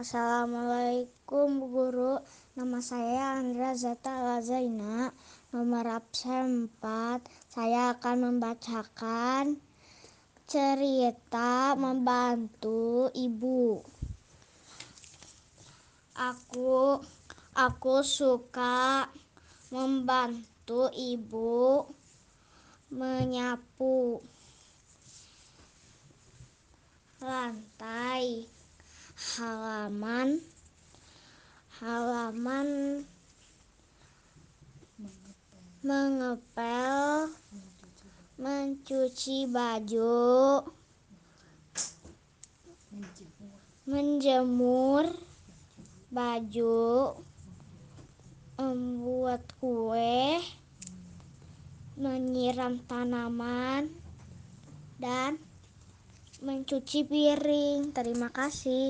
Assalamualaikum Guru. Nama saya Andra Zata Lazaina, nomor absen 4. Saya akan membacakan cerita membantu ibu. Aku aku suka membantu ibu menyapu lantai halaman. Halaman mengepel mencuci baju menjemur baju membuat kue menyiram tanaman dan mencuci piring. Terima kasih